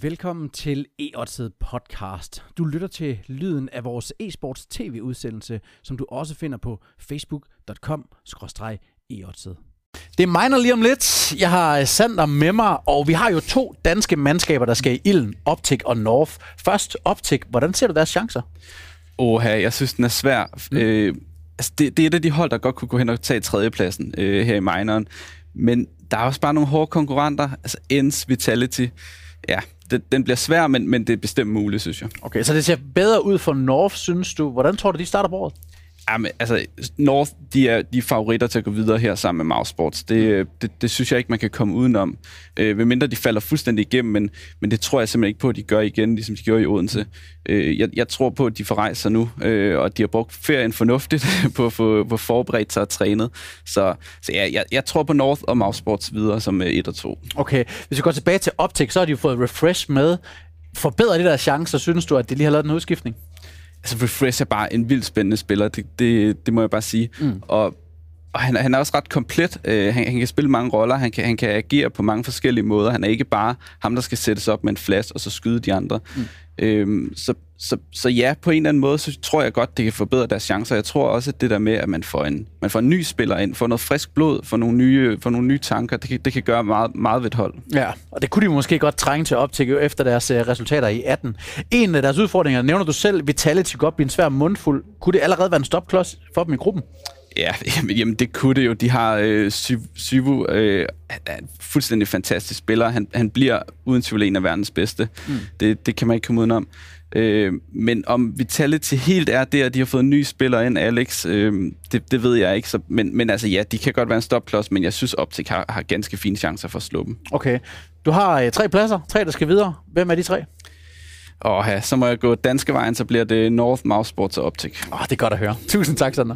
Velkommen til e podcast. Du lytter til lyden af vores e-sports tv-udsendelse, som du også finder på facebook.com e det er mig, der lige om lidt. Jeg har Sander med mig, og vi har jo to danske mandskaber, der skal i ilden, Optik og North. Først Optik, hvordan ser du deres chancer? Åh, jeg synes, den er svær. Mm. Øh, altså, det, det er et af de hold, der godt kunne gå hen og tage tredjepladsen øh, her i minoren. Men der er også bare nogle hårde konkurrenter. Altså Ens, Vitality. Ja, det, den bliver svær, men, men det er bestemt muligt, synes jeg. Okay, så det ser bedre ud for North, synes du. Hvordan tror du, de starter på året? Jamen, altså, North, de er, de er favoritter til at gå videre her sammen med Mousesports. Det, det, det synes jeg ikke, man kan komme udenom. Øh, medmindre de falder fuldstændig igennem, men, men det tror jeg simpelthen ikke på, at de gør igen, ligesom de gjorde i Odense. Øh, jeg, jeg tror på, at de får rejst sig nu, øh, og de har brugt ferien fornuftigt på at få, på forberedt sig og trænet. Så, så ja, jeg, jeg tror på North og Mousesports videre som øh, 1 og 2. Okay, hvis vi går tilbage til Optik, så har de jo fået refresh med. Forbedrer det der chancer, synes du, at de lige har lavet en udskiftning? Altså Refresh er bare en vildt spændende spiller, det, det, det må jeg bare sige. Mm. Og, og han, han er også ret komplet. Uh, han, han kan spille mange roller, han kan, han kan agere på mange forskellige måder. Han er ikke bare ham, der skal sættes op med en flash og så skyde de andre. Mm. Øhm, så, så, så ja, på en eller anden måde, så tror jeg godt, det kan forbedre deres chancer. Jeg tror også, at det der med, at man får en, man får en ny spiller ind, får noget frisk blod, får nogle nye, får nogle nye tanker, det kan, det kan gøre meget, meget ved et hold. Ja, og det kunne de måske godt trænge til op til efter deres uh, resultater i 18. En af deres udfordringer, nævner du selv, Vitality godt blive en svær mundfuld. Kunne det allerede være en stopklods for dem i gruppen? Ja, jamen, jamen det kunne det jo. De har øh, Syvu, øh, er en fuldstændig fantastisk spiller. Han, han bliver uden tvivl en af verdens bedste. Mm. Det, det kan man ikke komme udenom. Øh, men om Vitality helt er der, de har fået en ny spiller ind, Alex, øh, det, det ved jeg ikke. Så, men, men altså ja, de kan godt være en stopklods, men jeg synes Optik har, har ganske fine chancer for at slå dem. Okay. Du har øh, tre pladser, tre der skal videre. Hvem er de tre? Og ja, så må jeg gå danske vejen, så bliver det North Mouse Sports og Optik. Åh, oh, det er godt at høre. Tusind tak, Sander.